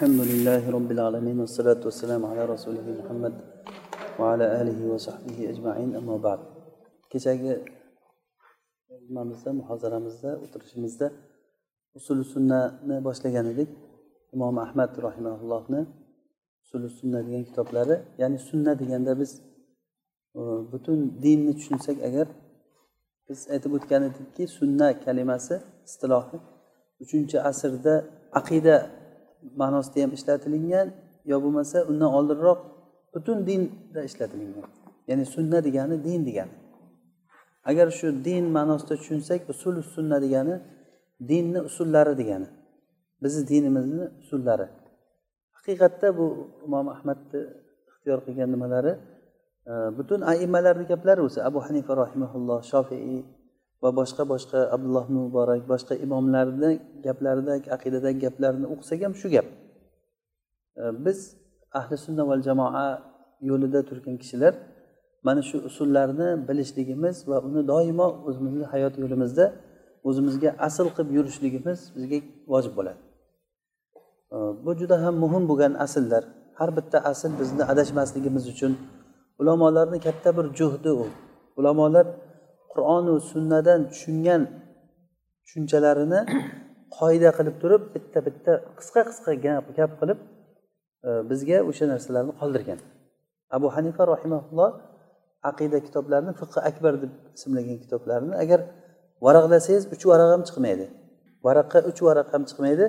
الحمد لله رب العالمين والصلاة والسلام على رسوله محمد وعلى آله وصحبه أجمعين أما بعد kechagi nimamizda muhozaramizda o'tirishimizda usuli sunnani boshlagan edik imom ahmad rahimaullohni usuli sunna degan kitoblari ya'ni sunna deganda biz e, butun dinni tushunsak agar biz aytib o'tgan edikki sunna kalimasi istilohi uchinchi asrda aqida ma'nosida ham ishlatilingan yo bo'lmasa undan oldinroq butun dinda ishlatilingan. Ya'ni sunna degani din degani. Agar shu din ma'nosida tushunsak usul sunna degani dinni usullari degani. Bizni dinimizni usullari. Haqiqatda bu imom ahmadni ixtiyor qilgan nimalari e, butun aimalarni gaplari o'zi abu hanifa rahimaulloh shofiiy va boshqa boshqa abdulloh muborak boshqa imomlarni gaplaridagi aqidadagi gaplarni o'qisak ham shu gap. E, biz ahli sunna val jamoa yo'lida turgan kishilar mana shu usullarni bilishligimiz va uni doimo o'zimizni hayot yo'limizda o'zimizga asl qilib yurishligimiz bizga vojib bo'ladi. E, bu juda ham muhim bo'lgan asllar. Har bitta asl bizni adashmasligimiz uchun ulamolarni katta bir juhdi u. Ulamolar qur'onu sunnadan tushungan tushunchalarini qoida qilib turib bitta bitta qisqa qisqa gap gap qilib e, bizga o'sha narsalarni qoldirgan. Abu hanifa rahimaulloh aqida kitoblarini fiqi akbar deb ismlagan kitoblarini agar varaqlasangiz uch varaq ham chiqmaydi. Varaqqa uch varaq ham chiqmaydi.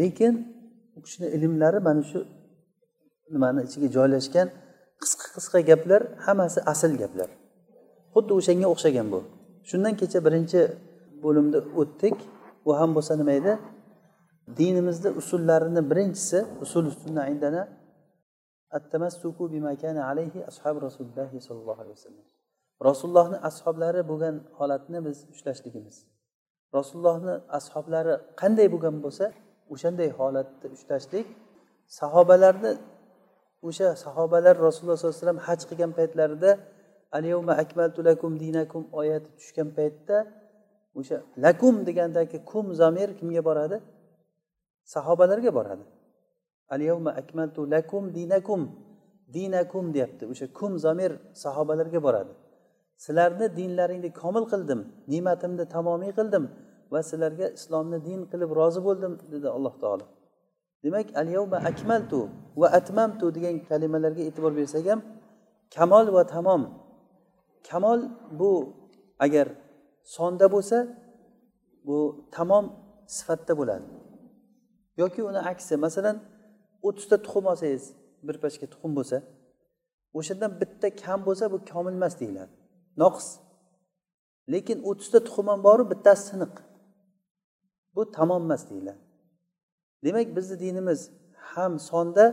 Lekin u kishini ilmlari mana shu nimani ichiga joylashgan qisqa qisqa gaplar hammasi asl gaplar. xuddi o'shanga o'xshagan bu. Shundan kecha birinchi bo'limda o'tdik. U ham bo'lsa nima edi? Dinimizni usullarini birinchisi usul indana alayhi ashab rasululloh sollallohu alayhi vasallam. Rasulullohni ashoblari bo'lgan holatni biz ushlashligimiz. Rasulullohni ashoblari qanday bo'lgan bo'lsa o'shanday holatda ushlashlik. Sahobalarni o'sha sahobalar rasululloh sollallohu alayhi vasallam haj qilgan paytlarida alyavma akmaltu lakum dinakum oyati tushgan paytda o'sha lakum degandagi kum zamir kimga boradi? Sahobalarga boradi. Alyavma akmaltu lakum dinakum dinakum deyapti. O'sha kum zamir sahobalarga boradi. Sizlarni dinlaringni komil qildim ne'matimni tamomiy qildim va sizlarga islomni din qilib rozi bo'ldim dedi alloh taolo. Demak alyavma akmaltu va atmamtu degan kalimalarga e'tibor bersak ham kamol va tamom kamol bu agar sonda bo'lsa bu tamom sifatda bo'ladi. Yoki uni aksi masalan o'ttizta tuxum olsangiz bir pachka tuxum bo'lsa o'shandan bitta kam bo'lsa bu komil emas deyiladi. Noqis. Lekin o'ttizta tuxum ham boru bittasi siniq. Bu tamom emas deyiladi. Demak bizni dinimiz ham sonda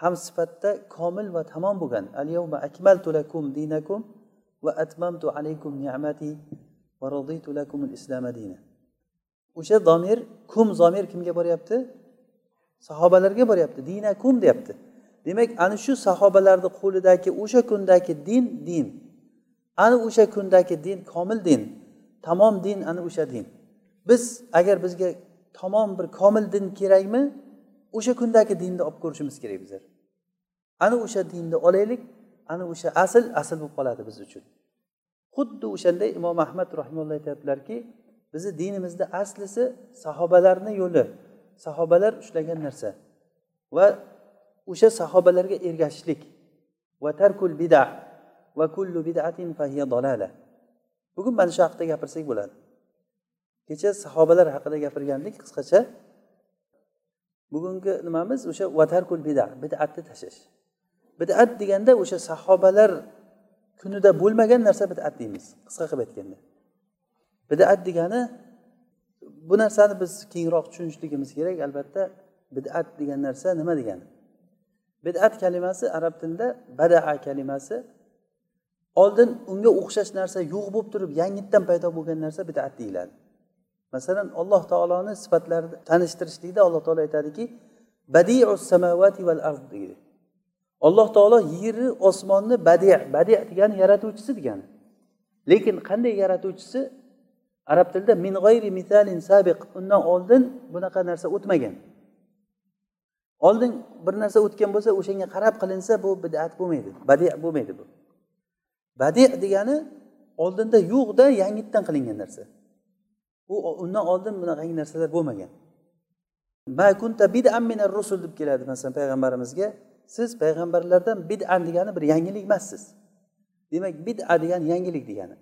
ham sifatda komil va tamom bo'lgan. Al yawma akmaltu lakum dinakum va atmamtu alaykum ni'mati va raditu lakum al-islam dina o'sha domir kum zomir kimga boryapti? Sahobalarga boryapti. Dinakum deyapti. Demak ana shu sahobalarni qo'lidagi o'sha kundagi din din. Ana o'sha kundagi din komil din. Tamom din ana o'sha din. Biz agar bizga tamom bir komil din kerakmi o'sha kundagi dinni olib ko'rishimiz kerak bizlar. Ana o'sha dinni olaylik. Ana o'sha asl asl bo'lib qoladi biz uchun. Xuddi o'shanday imom ahmad rahimulloh aytyaptilarki bizni dinimizni aslisi sahobalarni yo'li. Sahobalar ushlagan narsa va o'sha sahobalarga ergashishlik. Va tarkul bida va kullu bidatin fahiya dolala bugun mana shu haqida gapirsak bo'ladi. Kecha sahobalar haqida gapirgandik qisqacha. Bugungi nimamiz? O'sha vatarkul bida bidatni tashlash. Bidat deganda o'sha sahobalar kunida bo'lmagan narsa bidat deymiz. Qisqa qilib aytganda. Bidat degani bu narsani biz kengroq tushunishligimiz kerak albatta. Bidat degan narsa nima degani? Bidat kalimasi arab tilida badaa kalimasi oldin unga o'xshash narsa yo'q bo'lib turib yangitdan paydo bo'lgan narsa bidat deyiladi. Masalan alloh taoloni sifatlarini tanishtirishlikda alloh taolo aytadiki badiu samavati val ard deydi. Alloh taolo yerni osmonni badi badi degani yaratuvchisi degani lekin qanday yaratuvchisi? Arab tilida min g'ayri misalin sabiq. Undan oldin bunaqa narsa o'tmagan. Oldin bir narsa o'tgan bo'lsa o'shanga qarab qilinsa bu bidat bo'lmaydi badi bo'lmaydi bu. Badi degani oldinda yo'qda yangitdan qilingan narsa. U undan oldin bunaqangi narsalar bo'lmagan. Rusul deb keladi masalan payg'ambarimizga. Siz payg'ambarlardan bida degani bir yangilik emassiz. Demak bida degani yangilik degani.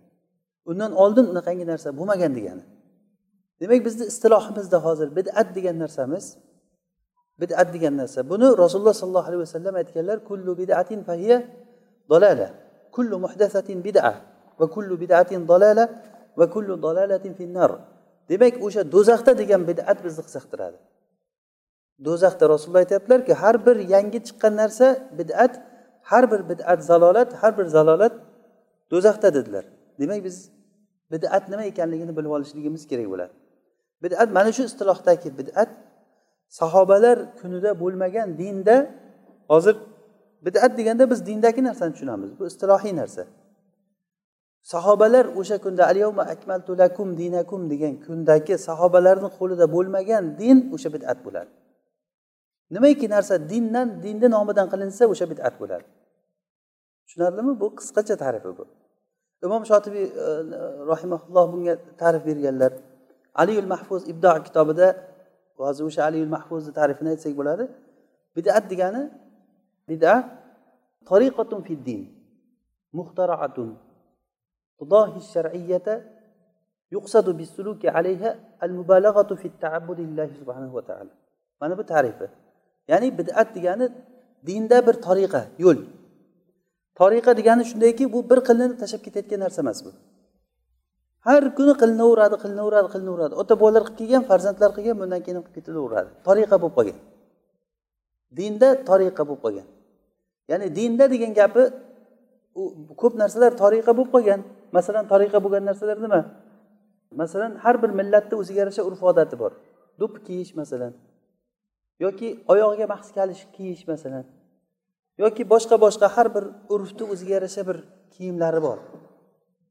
Undan oldin unaqangi narsa bo'lmagan degani. Demak bizni istilohimizda hozir bidat degan narsamiz bidat degan narsa. Buni rasululloh sollallohu alayhi vasallam aytganlar kullu bidatin fahiya dolala kullu muhdasatin bid'a va kullu bid'atin dalala va kullu dalalatin finnar demak o'sha do'zaxda degan bid'at bizni qiziqtiradi. Do'zaxda rasululloh aytyaptilarki har bir yangi chiqqan narsa bid'at har bir bid'at zalolat har bir zalolat do'zaxda dedilar. Demak biz bid'at nima ekanligini bilib olishligimiz kerak bo'ladi. Bid'at mana shu istilohdagi bid'at. Sahobalar kunida bo'lmagan dinda hozir bid'at deganda biz dindagi narsani tushunamiz bu istilohiy narsa. Sahobalar o'sha kunda alyavma akmaltu lakum dinakum degan kundagi sahobalarni qo'lida bo'lmagan din o'sha bid'at bo'ladi. Nimaiki narsa dindan dinni nomidan qilinsa o'sha bid'at bo'ladi tushunarlimi bu qisqacha tarifi bu imom shotibiy e, rahimaulloh bunga ta'rif berganlar aliyul mahfuz ibdo kitobida hozir o'sha aliyul mahfuzni ta'rifini aytsak bo'ladi bid'at degani bid'a tariqatun fid din muhtaraatun tudahi shar'iyyata al mubalaghatu fi ta'abbudi lillahi subhanahu va taala mana bu ta'rifi ya'ni bid'at degani dinda bir tariqa yo'l. Tariqa degani shundayki bu bir qilinib tashlab ketayotgan narsa emas bu. Har kuni qilinaveradi qilinaveradi qilinaveradi. Ota bolalar qilib kelgan farzandlar qilgan bundan keyin qilib ketilaveradi tariqa bo'lib qolgan. Dinda tariqa bo'lib qolgan. Ya'ni dinda degan gapi u ko'p narsalar tariqa bo'lib qolgan. Masalan tariqa bo'lgan narsalar nima? Masalan har bir millatni o'ziga yarasha urf odati bor. Do'ppi kiyish masalan. Yoki oyog'iga mahs kalish kiyish masalan. Yoki boshqa boshqa har bir urfni o'ziga yarasha bir kiyimlari bor.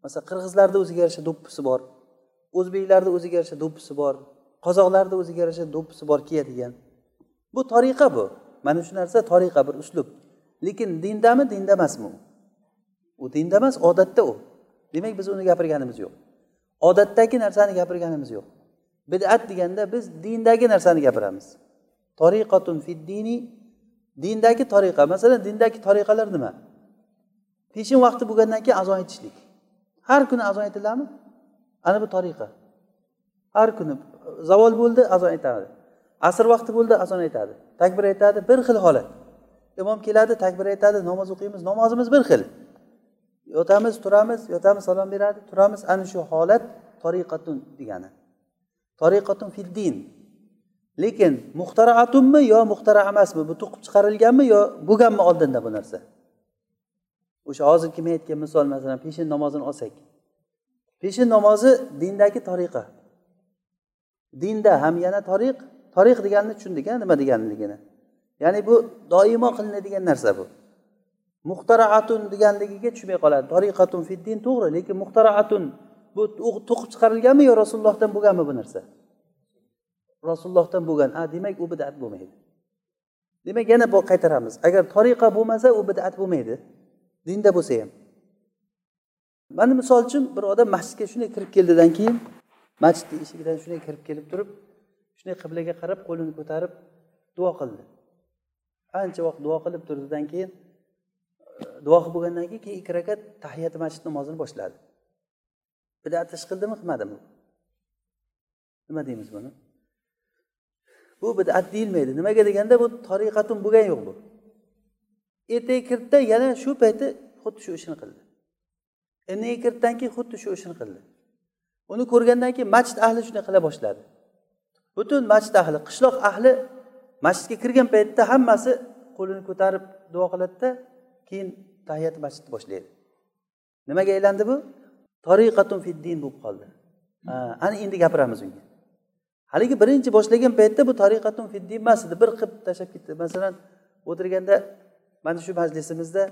Masalan qirg'izlarni o'ziga yarasha do'ppisi bor. O'zbeklarni o'ziga yarasha do'ppisi bor. Qozoqlarni o'ziga yarasha do'ppisi bor kiyadigan bu tariqa bu. Mana shu narsa tariqa bir uslub. Lekin dindami dinda emasmi u dinda emas odatda u. Demak biz uni gapirganimiz yo'q. Odatdagi narsani gapirganimiz yo'q. Bidat deganda biz dindagi narsani gapiramiz. Toriqatun fid dini dindagi tariqa masalan dindagi tariqalar nima? Peshin vaqti bo'lgandan keyin azon aytishlik. Har kuni azon aytiladimi? Ana bu tariqa. Har kuni zavol bo'ldi azon aytadi. Asr vaqti bo'ldi azon aytadi. Takbir aytadi bir xil holat. Imom keladi takbir aytadi namoz o'qiymiz namozimiz bir xil. Yotamiz turamiz yotamiz salom beradi turamiz. Ana shu holat tariqatun degani. Tariqatun fid din lekin muxtaraatunmi yo muxtara emasmi? Bu to'qib chiqarilganmi yo bo'lganmi oldinda bu narsa? O'sha hozirgi men aytgan misol masalan peshin namozini olsak. Peshin namozi dindagi tariqa. Dinda ham yana tariq tariq deganini tushundik a nima deganligini. Ya'ni bu doimo qilinadigan narsa bu. Muxtaraatun deganligiga tushmay qoladi. Tariqatun fiddin to'g'ri lekin muxtaraatun bu to'qib chiqarilganmi yo rasulullohdan bo'lganmi bu narsa? Rasulullohdan bo'lgan a demak u bidat bo'lmaydi. Demak yana qaytaramiz. Agar tariqa bo'lmasa u bidat bo'lmaydi. Dinda bo'lsa ham. Mana misol uchun bir odam masjidga shunday kirib keldidan keyin masjidni eshigidan shunday kirib kelib turib shunday qiblaga qarab qo'lini ko'tarib duo qildi. Ancha vaqt duo qilib turdidan keyin e, duo qilib bo'lgandan keyin keyin ikki rakat tahiyati masjid namozini boshladi. Bidat ish qildimi qilmadimi? Nima deymiz buni? Bu bidat deyilmaydi. Nimaga deganda bu tariqatun bo'lgani yo'q bu. Ertaga kirdida yana shu payti xuddi shu ishni qildi. Indinga kirddan keyin xuddi shu ishni qildi. Uni ko'rgandan keyin masjid ahli shunday qila boshladi. Butun masjid ahli qishloq ahli masjidga kirgan paytda hammasi qo'lini ko'tarib duo qiladida keyin tahiyat masjidni boshlaydi. Nimaga aylandi bu? Tariqatun fiddin bo'lib qoldi. Ana endi gapiramiz unga. Haligi birinchi boshlagan paytda bu tariqatun fiddin emas edi. Bir qilib tashlab ketdi. Masalan o'tirganda mana shu majlisimizda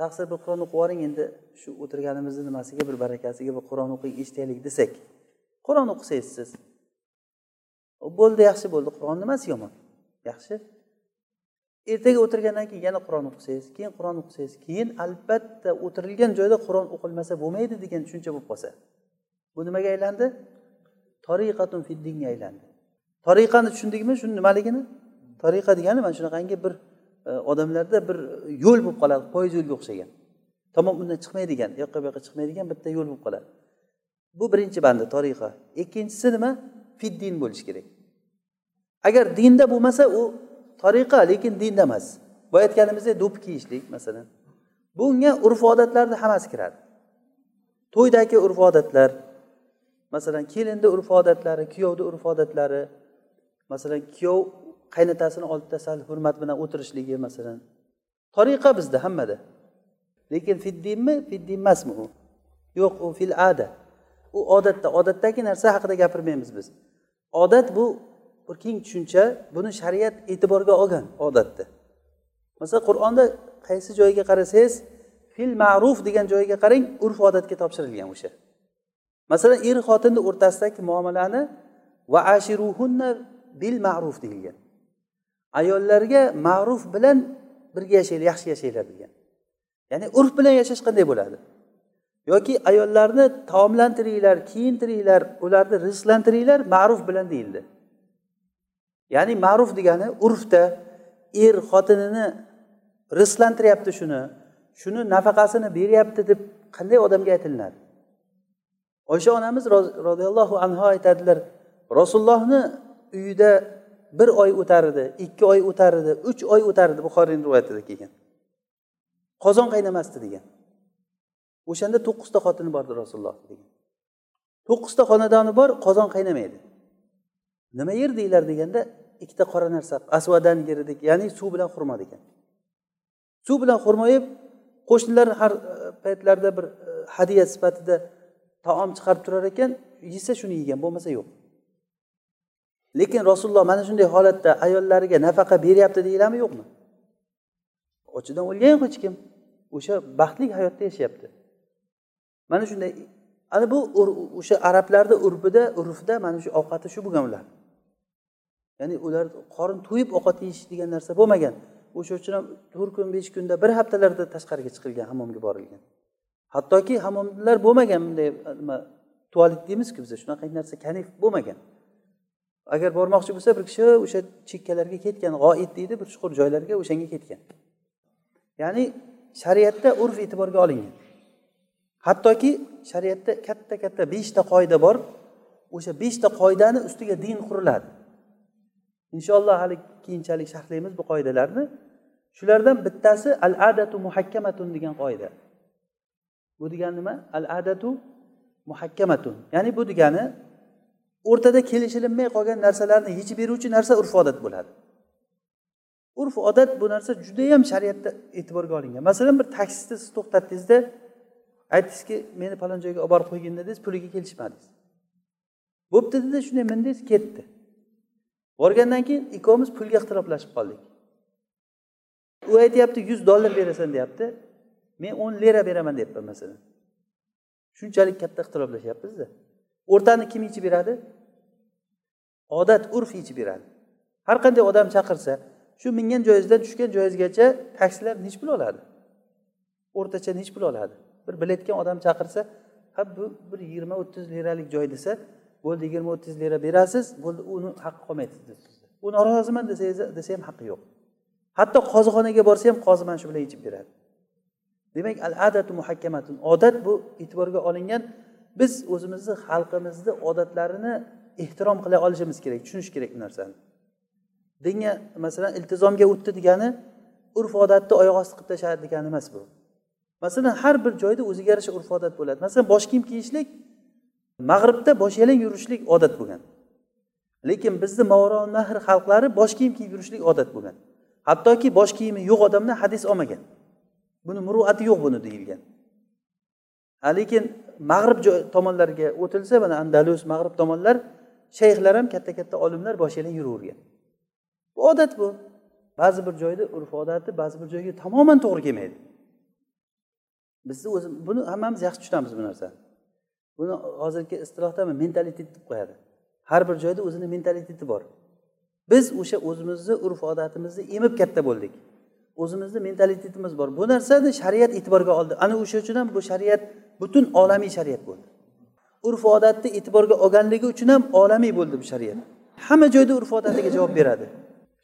taqsir bir qur'on o'qib yuboring endi. Shu o'tirganimizni nimasiga bir barakasiga bir qur'on o'qing eshitaylik desak qur'on o'qisangiz siz. Bo'ldi yaxshi bo'ldi. Qur'on nimasi yomon. Yaxshi. Ertaga o'tirgandan keyin yana qur'on o'qisangiz keyin qur'on o'qisangiz keyin albatta o'tirilgan joyda qur'on o'qilmasa bo'lmaydi degan tushuncha bo'lib qolsa. Bu nimaga aylandi? Toriqatun fiddinga aylandi. Toriqani tushundikmi shuni nimaligini? Tariqa degani mana shunaqangi bir e, odamlarda bir yo'l bo'lib qoladi poyez yo'lga o'xshagan. Tamom undan chiqmaydigan u yoqqa bu yoqqa chiqmaydigan bitta yo'l bo'lib qoladi. Bu birinchi bandi tariqa. Ikkinchisi nima? Fiddin bo'lishi kerak. Agar dinda bo'lmasa u tariqa lekin dinda emas. Boya aytganimizdek do'ppi kiyishlik masalan. Bunga urf odatlarni hammasi kiradi. To'ydagi urf odatlar masalan kelinni urf odatlari kuyovni urf odatlari masalan kuyov qaynotasini oldida sal hurmat bilan o'tirishligi masalan. Tariqa bizda hammada. Lekin fiddinmi fiddin emasmi u? Yo'q u fil ada. U odatda odatdagi narsa haqida gapirmaymiz biz. Odat bu bir keng tushuncha buni shariat e'tiborga olgan odatni masalan qur'onda qaysi joyiga qarasangiz fil ma'ruf degan joyiga qarang urf odatga topshirilgan o'sha. Masalan er xotinni o'rtasidagi muomalani va ashiruhunna bil ma'ruf deyilgan. Ayollarga ma'ruf bilan birga yashanglar yaxshi yashanglar degan. Ya'ni urf bilan yashash qanday bo'ladi? Yoki ayollarni taomlantiringlar kiyintiringlar ularni rizqlantiringlar ma'ruf bilan deyildi. Ya'ni ma'ruf degani urfda er xotinini rizqlantiryapti shuni shuni nafaqasini beryapti deb qanday odamga aytilinadi? Oysha onamiz roziyallohu anhu aytadilar rasulullohni uyida bir oy o'tar edi ikki oy o'tar edi uch oy o'tar edi buxoriyni rivoyatida kelgan. Qozon qaynamasdi degan. O'shanda to'qqizta xotini bordi rasululloh degan. To'qqizta xonadoni bor qozon qaynamaydi. Nima yerdinglar deganda ikkita qora narsa asvadan yeridik ya'ni suv bilan xurmo degan. Suv bilan xurmo yeb qo'shnilar har e, paytlarda bir e, hadya sifatida taom chiqarib turar ekan yesa shuni yegan bo'lmasa yo'q. Lekin rasululloh mana shunday holatda ayollariga nafaqa beryapti deyiladimi yo'qmi? Ochidan o'lgan yo'q hech kim. O'sha baxtli hayotda yashayapti. Mana shunday ana bu o'sha arablarni urfida urfida mana shu ovqati shu bo'lgan ular. Ya'ni ular qorin to'yib ovqat yeyish degan narsa bo'lmagan. O'sha uchun ham to'rt kun besh kunda bir haftalarda tashqariga chiqilgan hammomga borilgan. Hattoki hammomlar bo'lmagan bunday e, nima tualet deymizku biz shunaqa narsa kanif bo'lmagan. Agar bormoqchi bo'lsa bir kishi o'sha chekkalarga ketgan g'oid deydi bir chuqur joylarga o'shanga ketgan. Ya'ni shariatda urf e'tiborga olingan. Hattoki shariatda katta katta beshta qoida bor o'sha beshta qoidani ustiga din quriladi. Inshaalloh hali keyinchalik sharhlaymiz bu qoidalarni. Shulardan bittasi al adatu muhakkamatun degan qoida. Bu degani nima? Al adatu muhakkamatun. Ya'ni bu degani o'rtada kelishilinmay qolgan narsalarni yechib beruvchi narsa urf odat bo'ladi. Urf odat bu narsa judayam shariatda e'tiborga olingan. Masalan bir taksisni siz to'xtatdingizda aytdingizki meni falon joyga olib borib qo'ygin dedingiz puliga kelishmadingiz. Bo'pti dedi shunday mindingiz ketdi. Borgandan keyin ikkovimiz pulga ixtiroflashib qoldik. U aytyapti yuz dollar berasan deyapti. Men o'n lira beraman deyapman masalan. Shunchalik katta ixtiloflashyapmizda. O'rtani kim yechib beradi? Odat urf yechib beradi. Har qanday odam chaqirsa shu mingan joyingizdan tushgan joyingizgacha taksilar nechi pul oladi? O'rtacha nechi pul oladi? Bir bilayotgan odam chaqirsa ha bu bir yigirma o'ttiz liralik joy desa bo'ldi yigirma o'ttiz lira berasiz bo'ldi uni haqqi qolmaydi u noroziman desangiz desa ham haqqi yo'q. Hatto qozixonaga borsa ham qozi mana shu bilan yechib beradi. Demak al adatu muhakkamatun. Odat bu e'tiborga olingan biz o'zimizni xalqimizni odatlarini ehtirom qila olishimiz kerak tushunish kerak bu narsani. Dinga masalan iltizomga o'tdi degani urf odatni oyoq osti qilib tashladi degani emas bu. Masalan har bir joyda o'ziga yarasha urf odat bo'ladi. Masalan bosh kiyim kiyishlik mag'ribda bosh yalang yurishlik odat bo'lgan. Lekin bizni mavronahr xalqlari bosh kiyim kiyib yurishlik odat bo'lgan. Hattoki bosh kiyimi yo'q odamdan hadis olmagan. Buni muruati yo'q buni deyilgan. Lekin mag'rib tomonlariga o'tilsa mana andalus mag'rib tomonlar shayxlar ham katta katta olimlar boshiyalang yuravergan. Bu odat bu. Ba'zi bir joyda urf odati ba'zi bir joyga tamoman to'g'ri kelmaydi. Bizni o'zi buni hammamiz yaxshi tushunamiz bu narsani. Buni hozirgi istilohda mentalitet deb qo'yadi. Har bir joyda o'zini mentaliteti bor. Biz o'sha o'zimizni urf odatimizni emib katta bo'ldik. O'zimizni mentalitetimiz bor. Bu narsani shariat e'tiborga oldi. Ana o'sha uchun ham bu shariat butun olamiy shariat bo'ldi. Urf odatni e'tiborga olganligi uchun ham olamiy bo'ldi bu shariat. Hamma joyda urf odatiga javob beradi.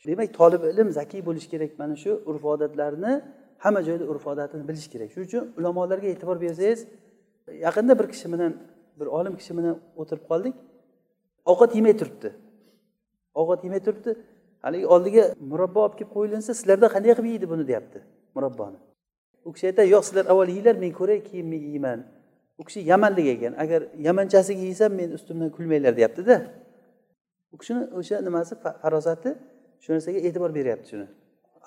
Demak tolib ilm zakiy bo'lishi kerak mana shu urf odatlarni hamma joyda urf odatini bilish kerak. Shuning uchun ulamolarga e'tibor bersangiz yaqinda bir kishi bilan bir olim kishi bilan o'tirib qoldik. Ovqat yemay turibdi. Ovqat yemay turibdi. Haligi oldiga murabbo olib kelib qo'yilinsa sizlarda qanday qilib yeydi buni deyapti murabboni. U kishi aytadi yo'q sizlar avval yeyglar men ko'ray keyin men yeyman. U kishi yamanlik ekan agar yamanchasiga yeysam men ustimdan kulmanglar deyaptida. U kishini o'sha nimasi farosati shu narsaga e'tibor beryapti shuni.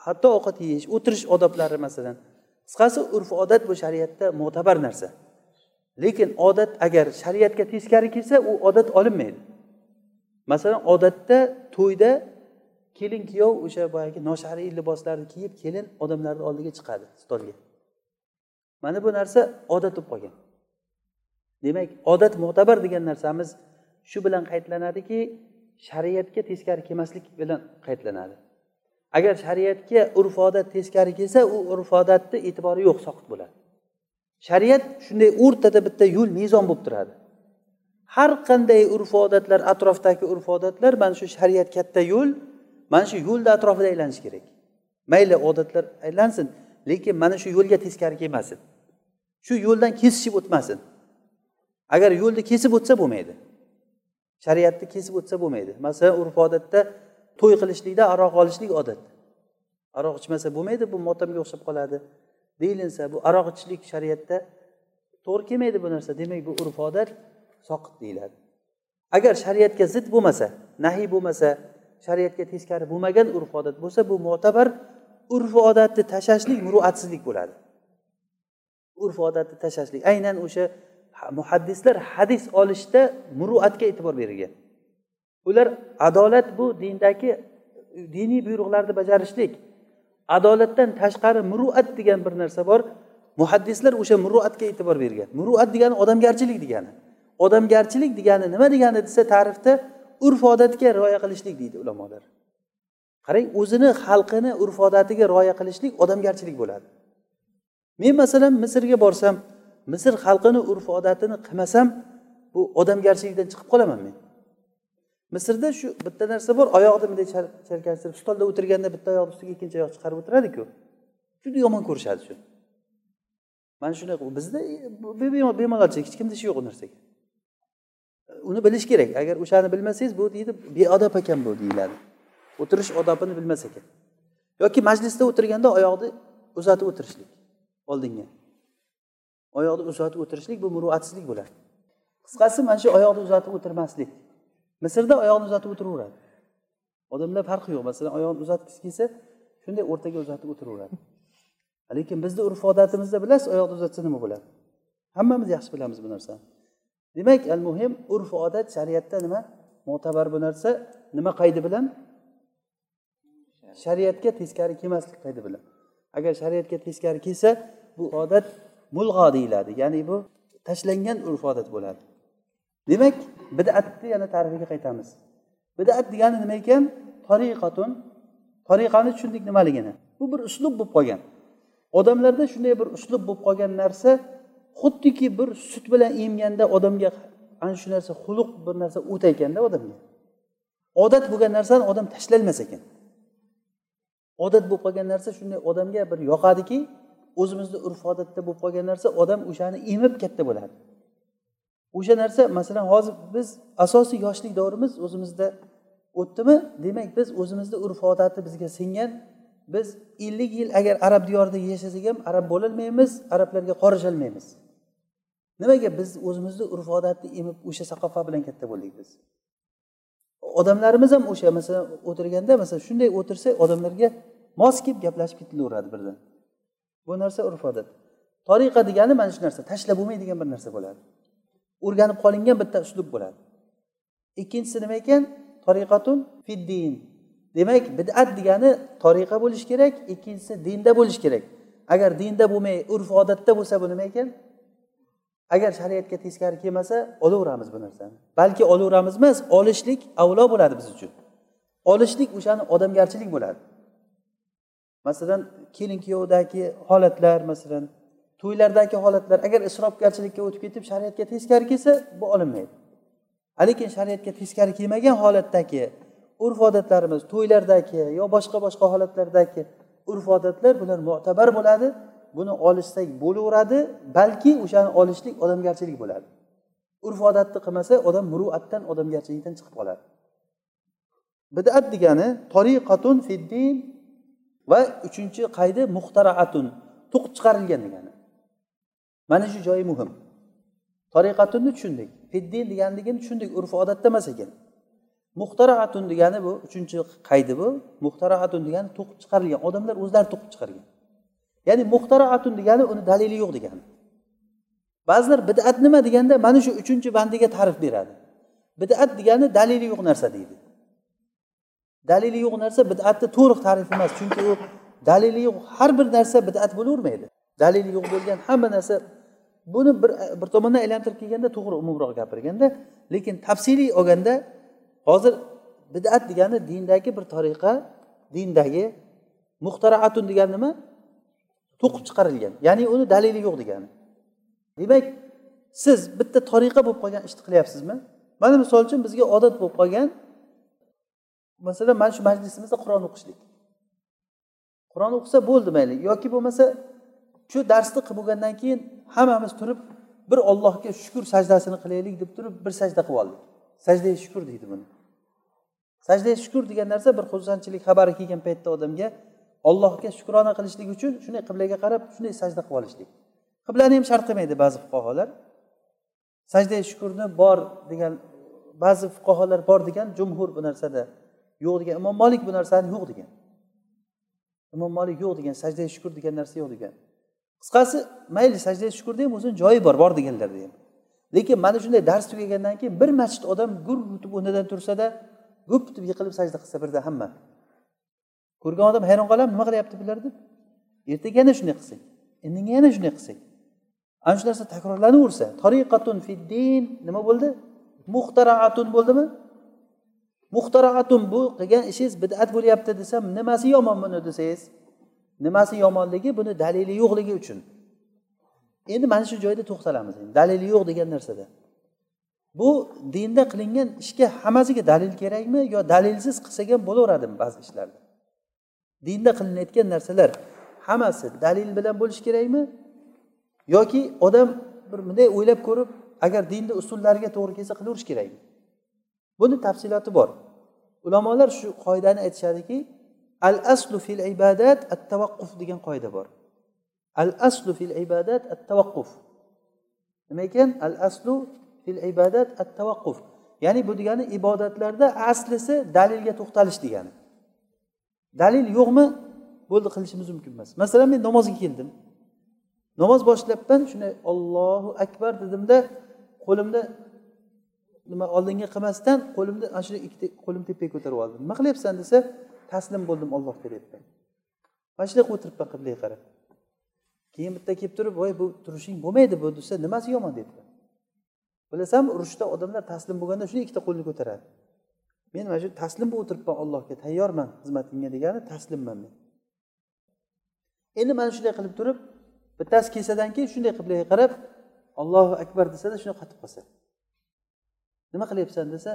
Hatto ovqat yeyish o'tirish odoblari masalan. Qisqasi urf odat bu shariatda mo'tabar narsa. Lekin odat agar shariatga teskari kelsa u odat olinmaydi. Masalan odatda to'yda kelin kuyov o'sha boyagi noshar'iy liboslarni kiyib kelin odamlarni oldiga chiqadi stolga. Mana bu narsa odat bo'lib qolgan. Demak odat mo'tabar degan narsamiz shu bilan qaydlanadiki shariatga teskari kelmaslik bilan qaydlanadi. Agar shariatga urf odat teskari kelsa u urf odatni e'tibori yo'q soqit bo'ladi. Shariat shunday o'rtada bitta yo'l mezon bo'lib turadi. Har qanday urf odatlar atrofdagi urf odatlar mana shu shariat katta yo'l mana shu yo'lni atrofida aylanish kerak. Mayli odatlar aylansin lekin mana shu yo'lga teskari kelmasin. Shu yo'ldan kesishib o'tmasin. Agar yo'lni kesib o'tsa bo'lmaydi. Shariatni kesib o'tsa bo'lmaydi. Masalan urf odatda to'y qilishlikda aroq olishlik odat. Aroq ichmasa bo'lmaydi bu motamga o'xshab qoladi. Deyilinsa bu aroq ichishlik shariatda to'g'ri kelmaydi bu narsa. Demak bu urf odat soqit deyiladi. Agar shariatga zid bo'lmasa nahiy bo'lmasa shariatga teskari bo'lmagan urf odat bo'lsa bu mo'tabar urf odatni tashlashlik muruatsizlik bo'ladi. Urf odatni tashlashlik aynan o'sha muhaddislar hadis olishda muruatga e'tibor bergan ular adolat bu dindagi diniy buyruqlarni bajarishlik adolatdan tashqari muruat degan bir narsa bor muhaddislar o'sha muruatga e'tibor bergan. Muruat degani odamgarchilik degani. Odamgarchilik degani nima degani desa ta'rifda urf odatga rioya qilishlik deydi ulamolar. Qarang o'zini xalqini urf odatiga rioya qilishlik odamgarchilik bo'ladi. Men masalan misrga borsam misr xalqini urf odatini qilmasam bu odamgarchilikdan chiqib qolaman men. Misrda shu bitta narsa bor oyoqni bunday chalkashtirib stolda o'tirganda bitta oyoqni ustiga ikkinchi oyoq chiqarib o'tiradiku. Juda yomon ko'rishadi shuni mana shunday bizda bemalolchilik hech kimda ishi yo'q u narsaga. Uni bilish kerak. Agar o'shani bilmasangiz bu deydi beodob ekan bu deyiladi. O'tirish odobini bilmas ekan. Yoki majlisda o'tirganda oyoqni uzatib o'tirishlik oldinga. Oyoqni uzatib o'tirishlik bu muruatsizlik bo'ladi. Qisqasi mana shu oyoqni uzatib o'tirmaslik. Misrda oyoqni uzatib o'tiraveradi. Odamlar farqi yo'q. Masalan oyoqni uzatgisi kelsa shunday o'rtaga uzatib o'tiraveradi. Lekin bizni urf odatimizda bilasiz oyoqni uzatsa nima bo'ladi? Hammamiz yaxshi bilamiz bu narsani. Demak al muhim urf odat shariatda nima? Mo'tabar bu narsa nima qaydi bilan? Shariatga teskari kelmaslik qaydi bilan. Agar shariatga teskari kelsa bu odat mulg'o deyiladi. Ya'ni bu tashlangan urf odat bo'ladi. Demak bidatni yana tarifiga qaytamiz. Bidat degani nima ekan? Tariqatun. Tariqani tushundik nimaligini? Bu bir uslub bo'lib qolgan. Odamlarda shunday bir uslub bo'lib qolgan narsa xuddiki bir sut bilan emganda odamga ana shu narsa xuluq bir narsa o't ekanda odamga. Odat bo'lgan narsani odam tashlayolmas ekan. Odat bo'lib qolgan narsa shunday odamga bir yoqadiki o'zimizni urf odatda bo'lib qolgan narsa odam o'shani emib katta bo'ladi. O'sha narsa masalan hozir biz asosiy yoshlik davrimiz o'zimizda o'tdimi? Demak biz o'zimizni urf odati bizga singan biz ellik yil agar arab diyorida yashasak ham arab bo'lolmaymiz arablarga qorisholmaymiz. Nimaga biz o'zimizni urf odatni emib o'sha saqofa bilan katta bo'ldik biz? Odamlarimiz ham o'sha masalan o'tirganda masalan shunday o'tirsa odamlarga mos kelib gaplashib ketilaveradi birdan. Bu narsa urf odat tariqa degani mana shu narsa tashlab bo'lmaydigan bir narsa bo'ladi. O'rganib qolingan bitta uslub bo'ladi. Ikkinchisi nima ekan? Tariqatun fiddin demak bid'at degani tariqa bo'lishi kerak ikkinchisi dinda bo'lishi kerak. Agar dinda bo'lmay urf odatda bo'lsa bu nima ekan? Agar shariatga teskari kelmasa olaveramiz bu narsani. Balki olaveramiz emas olishlik avlo bo'ladi biz uchun. Olishlik o'shani odamgarchilik bo'ladi. Masalan kelin kuyovdagi holatlar masalan to'ylardagi holatlar agar isrofgarchilikka o'tib ketib shariatga teskari kelsa bu olinmaydi. Lekin shariatga teskari kelmagan holatdagi urf odatlarimiz to'ylardagi yo boshqa boshqa holatlardagi urf odatlar bular mo'tabar bo'ladi. Buni olishsak bo'laveradi balki o'shani olishlik odamgarchilik bo'ladi. Urf odatni qilmasa odam muruatdan odamgarchilikdan chiqib qoladi. Bidat degani toriqatun fiddin va uchinchi qaydi muxtaraatun to'qib chiqarilgan degani. Mana shu joyi muhim. Toriqatunni tushundik fiddin deganligini tushundik urf odatda emas ekan. Muxtaraatun degani bu uchinchi qaydi bu muxtaraatun degani to'qib chiqarilgan odamlar o'zlari to'qib chiqargan. Ya'ni muxtaraatun degani uni dalili yo'q degani. Ba'zilar bidat nima deganda mana shu uchinchi bandiga ta'rif beradi. Bidat degani dalili yo'q narsa deydi. Dalili yo'q narsa bidatni to'liq ta'rif emas chunki u dalili yo'q har bir narsa bidat bo'lavermaydi. Dalili yo'q bo'lgan hamma narsa buni bir bir tomondan aylantirib kelganda to'g'ri umumroq gapirganda lekin tafsiliy olganda hozir bidat degani dindagi bir tariqa dindagi muxtaraatun degani nima? To'qib chiqarilgan. Ya'ni uni dalili yo'q degani. Demak siz bitta tariqa bo'lib qolgan ishni qilyapsizmi? Mana misol uchun bizga odat bo'lib qolgan masalan mana shu majlisimizda qur'on o'qishlik. Qur'on o'qisa bo'ldi mayli yoki bo'lmasa shu darsni qilib bo'lgandan keyin hammamiz turib bir ollohga shukur sajdasini qilaylik deb turib bir sajda qilib oldik. Sajda shukur deydi buni. Sajda shukur degan narsa bir xursandchilik xabari kelgan paytda odamga ollohga shukrona qilishlik uchun shunday qiblaga qarab shunday sajda qilib olishlik. Qiblani ham shart qilmaydi ba'zi fuqarolar. Sajda shukurni bor degan ba'zi fuqarolar bor degan jumhur bu narsada yo'q degan imom molik bu narsani yo'q degan. Imom molik yo'q degan sajda shukur degan narsa yo'q degan. Qisqasi mayli sajda shukurni ham o'zini joyi bor bor deganlarda ham lekin mana shunday dars tugagandan keyin bir masjid odam gur etib o'rnidan tursada gup etib yiqilib sajda qilsa birda hamma ko'rgan odam hayron qoladi nima qilyapti bular deb ertaga yana shunday qilsak indinga yana shunday qilsak. Ana shu narsa takrorlanaversa tariqatun fiddin nima bo'ldi? Muxtaraatun bo'ldimi? Muxtaraatun bu qilgan ishingiz bidat bo'lyapti desam nimasi yomon buni desangiz nimasi yomonligi buni dalili yo'qligi uchun. Endi mana shu joyda to'xtalamiz dalili yo'q degan narsada. Bu dinda qilingan ishga hammasiga dalil kerakmi yo dalilsiz qilsak ham bo'laveradimi ba'zi ishlarni dinda qilinayotgan narsalar hammasi dalil bilan bo'lishi kerakmi? Yoki odam bir bunday o'ylab ko'rib agar dinni usullariga to'g'ri kelsa qilaverish kerakmi? Buni tafsiloti bor. Ulamolar shu qoidani aytishadiki al aslu fil ibodat at tavaqquf degan qoida bor. Al aslu fil ibodat at tavaqquf nima ekan? Al aslu fil ibodat at tavaqquf ya'ni bu degani ibodatlarda aslisi dalilga to'xtalish degani. Dalil yo'qmi? Bo'ldi qilishimiz mumkin emas. Masalan men namozga keldim. Namoz boshlabman shunday ollohu akbar dedimda qo'limda nima oldinga qilmasdan qo'limni ana shunday ikkita qo'lim tepaga ko'tarib oldim. Nima qilyapsan desa taslim bo'ldim ollohga deyapman mana shunday qilib o'tiribman qiblaga qarab. Keyin bitta kelib turib voy bu turishing bo'lmaydi bu desa nimasi yomon deyapman bilasanmi urushda odamlar taslim bo'lganda shunday ikkita qo'lni ko'taradi. Men mana shu taslim bo'lib o'tiribman allohga tayyorman xizmatingga degani taslimman men. Endi mana shunday qilib turib bittasi kelsadan keyin shunday qiblaga qarab allohu akbar desada shunday qotib qolsa. Nima qilyapsan desa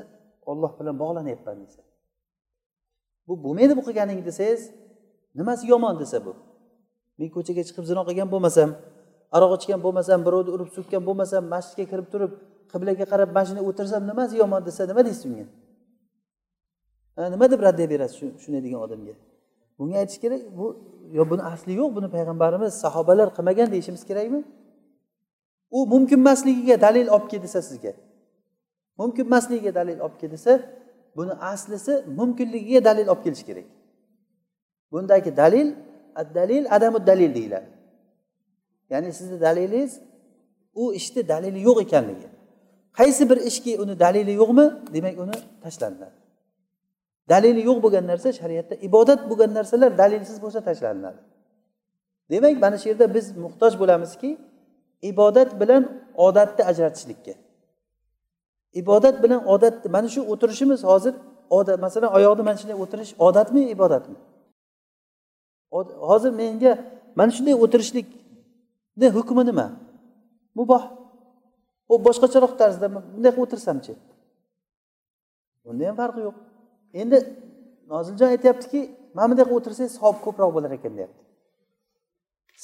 olloh bilan bog'lanyapman desa. Bu bo'lmaydi bu qilganing desangiz nimasi yomon desa bu? Men ko'chaga chiqib zino qilgan bo'lmasam aroq ichgan bo'lmasam birovni urib so'kkan bo'lmasam masjidga kirib turib qiblaga qarab mana shunday o'tirsam nimasi yomon desa nima deysiz unga nima deb raddiya berasiz shunday degan odamga? Bunga aytish kerak bu yo buni asli yo'q buni payg'ambarimiz sahobalar qilmagan deyishimiz kerakmi? U mumkin emasligiga dalil olib kel desa sizga. Mumkin emasligiga dalil olib kel desa buni aslisi mumkinligiga dalil olib kelish kerak. Bundagi dalil dalil adamu dalil deyiladi. Ya'ni sizni dalilingiz u ishni dalili yo'q ekanligi. Qaysi bir ishki uni dalili yo'qmi demak uni tashlanadi dalili yo'q bo'lgan narsa shariatda ibodat bo'lgan narsalar dalilsiz bo'lsa tashlanadi demak mana shu yerda biz muhtoj bo'lamizki ibodat bilan odatni ajratishlikka. Ibodat bilan odatni mana shu o'tirishimiz hozir odat masalan oyoqni mana shunday o'tirish odatmi ibodatmi? Hozir menga mana shunday o'tirishlikni hukmi nima? Muboh. U boshqacharoq tarzda bunday qilib o'tirsamchi? Bunda ham farqi yo'q. Endi noziljon aytyaptiki mana bunday qilib o'tirsangiz savob ko'proq bo'lar ekan deyapti.